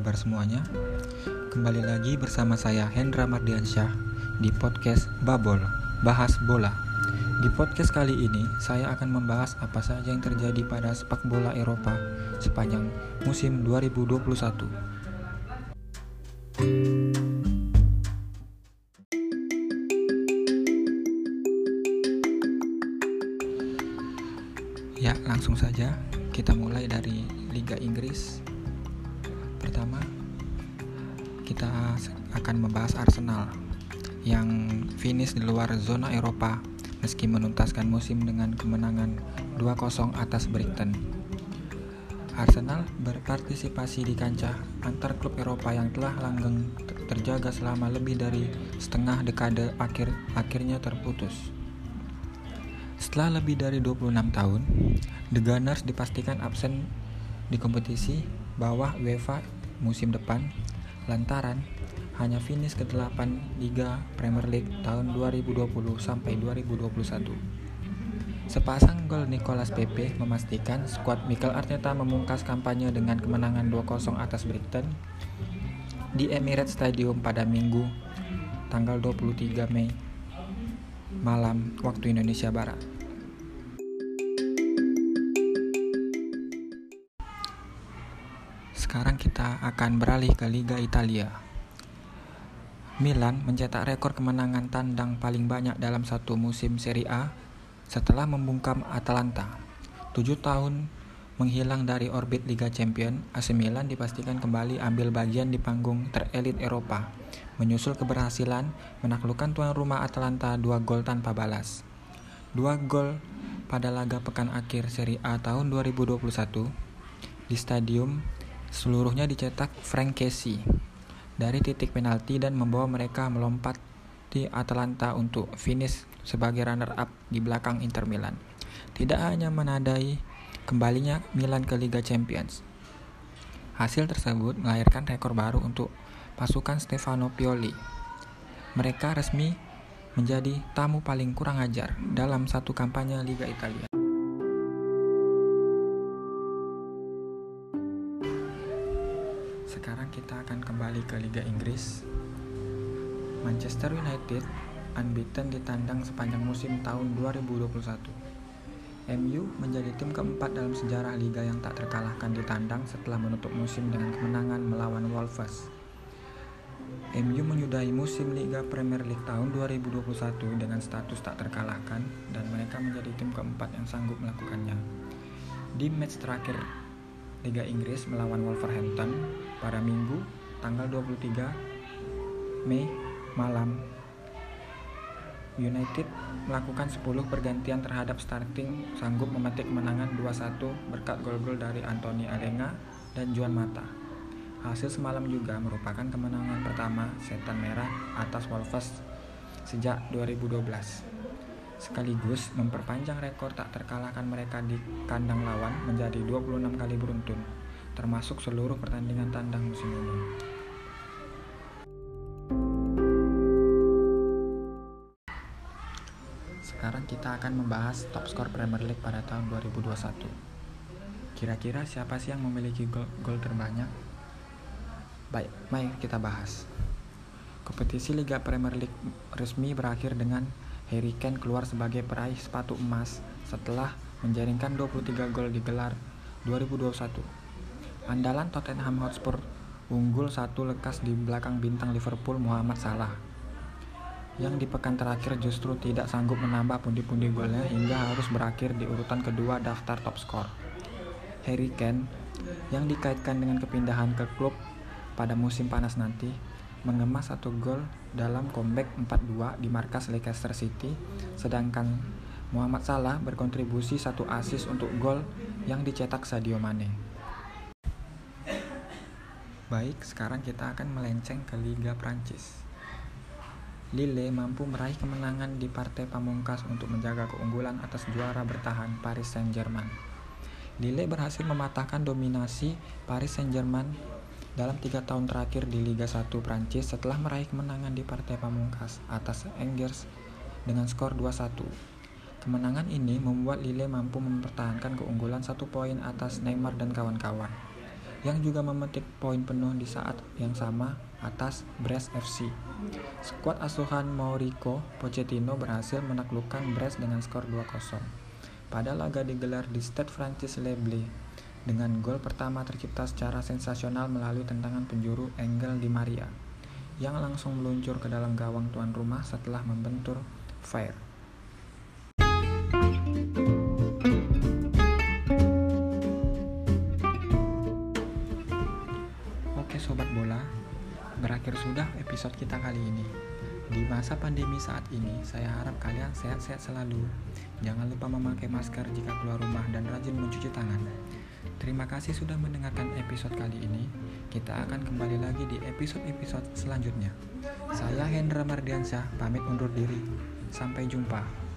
kabar semuanya? Kembali lagi bersama saya Hendra Mardiansyah di podcast Babol, Bahas Bola. Di podcast kali ini, saya akan membahas apa saja yang terjadi pada sepak bola Eropa sepanjang musim 2021. Ya, langsung saja kita mulai dari Liga Inggris. Kita akan membahas Arsenal yang finish di luar zona Eropa meski menuntaskan musim dengan kemenangan 2-0 atas Brighton. Arsenal berpartisipasi di kancah antar klub Eropa yang telah langgeng terjaga selama lebih dari setengah dekade akhir akhirnya terputus. Setelah lebih dari 26 tahun, The Gunners dipastikan absen di kompetisi bawah UEFA musim depan lantaran hanya finish ke-8 Liga Premier League tahun 2020 sampai 2021. Sepasang gol Nicolas Pepe memastikan skuad Mikel Arteta memungkas kampanye dengan kemenangan 2-0 atas Brighton di Emirates Stadium pada Minggu tanggal 23 Mei malam waktu Indonesia Barat. Kita akan beralih ke Liga Italia. Milan mencetak rekor kemenangan tandang paling banyak dalam satu musim Serie A setelah membungkam Atalanta. Tujuh tahun menghilang dari orbit Liga Champion, AC Milan dipastikan kembali ambil bagian di panggung terelit Eropa, menyusul keberhasilan menaklukkan tuan rumah Atalanta dua gol tanpa balas. Dua gol pada laga pekan akhir Serie A tahun 2021 di Stadium seluruhnya dicetak Frank Casey dari titik penalti dan membawa mereka melompat di Atalanta untuk finish sebagai runner-up di belakang Inter Milan. Tidak hanya menadai kembalinya Milan ke Liga Champions. Hasil tersebut melahirkan rekor baru untuk pasukan Stefano Pioli. Mereka resmi menjadi tamu paling kurang ajar dalam satu kampanye Liga Italia. Akan kembali ke Liga Inggris. Manchester United unbeaten ditandang sepanjang musim tahun 2021. MU menjadi tim keempat dalam sejarah liga yang tak terkalahkan di tandang setelah menutup musim dengan kemenangan melawan Wolves. MU menyudahi musim Liga Premier League tahun 2021 dengan status tak terkalahkan dan mereka menjadi tim keempat yang sanggup melakukannya. Di match terakhir Liga Inggris melawan Wolverhampton pada Minggu tanggal 23 Mei malam United melakukan 10 pergantian terhadap starting sanggup memetik kemenangan 2-1 berkat gol-gol dari Anthony Alenga dan Juan Mata. Hasil semalam juga merupakan kemenangan pertama Setan Merah atas Wolves sejak 2012. Sekaligus memperpanjang rekor tak terkalahkan mereka di kandang lawan menjadi 26 kali beruntun, termasuk seluruh pertandingan tandang musim ini. Sekarang kita akan membahas top skor Premier League pada tahun 2021. Kira-kira siapa sih yang memiliki gol, gol terbanyak? Baik, mari kita bahas. Kompetisi Liga Premier League resmi berakhir dengan Harry Kane keluar sebagai peraih sepatu emas setelah menjaringkan 23 gol di gelar 2021. Andalan Tottenham Hotspur unggul satu lekas di belakang bintang Liverpool Muhammad Salah yang di pekan terakhir justru tidak sanggup menambah pundi-pundi golnya hingga harus berakhir di urutan kedua daftar top skor. Harry Kane yang dikaitkan dengan kepindahan ke klub pada musim panas nanti mengemas satu gol dalam comeback 4-2 di markas Leicester City sedangkan Muhammad Salah berkontribusi satu assist untuk gol yang dicetak Sadio Mane. Baik, sekarang kita akan melenceng ke Liga Prancis. Lille mampu meraih kemenangan di partai pamungkas untuk menjaga keunggulan atas juara bertahan Paris Saint-Germain. Lille berhasil mematahkan dominasi Paris Saint-Germain dalam tiga tahun terakhir di Liga 1 Prancis setelah meraih kemenangan di partai pamungkas atas Angers dengan skor 2-1. Kemenangan ini membuat Lille mampu mempertahankan keunggulan satu poin atas Neymar dan kawan-kawan. Yang juga memetik poin penuh di saat yang sama atas Brest FC. Skuad asuhan Mauricio Pochettino berhasil menaklukkan Brest dengan skor 2-0. Pada laga digelar di Stade Francis Leble dengan gol pertama tercipta secara sensasional melalui tendangan penjuru Engel Di Maria yang langsung meluncur ke dalam gawang tuan rumah setelah membentur Fair. Kita kali ini. Di masa pandemi saat ini, saya harap kalian sehat-sehat selalu. Jangan lupa memakai masker jika keluar rumah dan rajin mencuci tangan. Terima kasih sudah mendengarkan episode kali ini. Kita akan kembali lagi di episode-episode selanjutnya. Saya Hendra Mardiansyah, pamit undur diri. Sampai jumpa.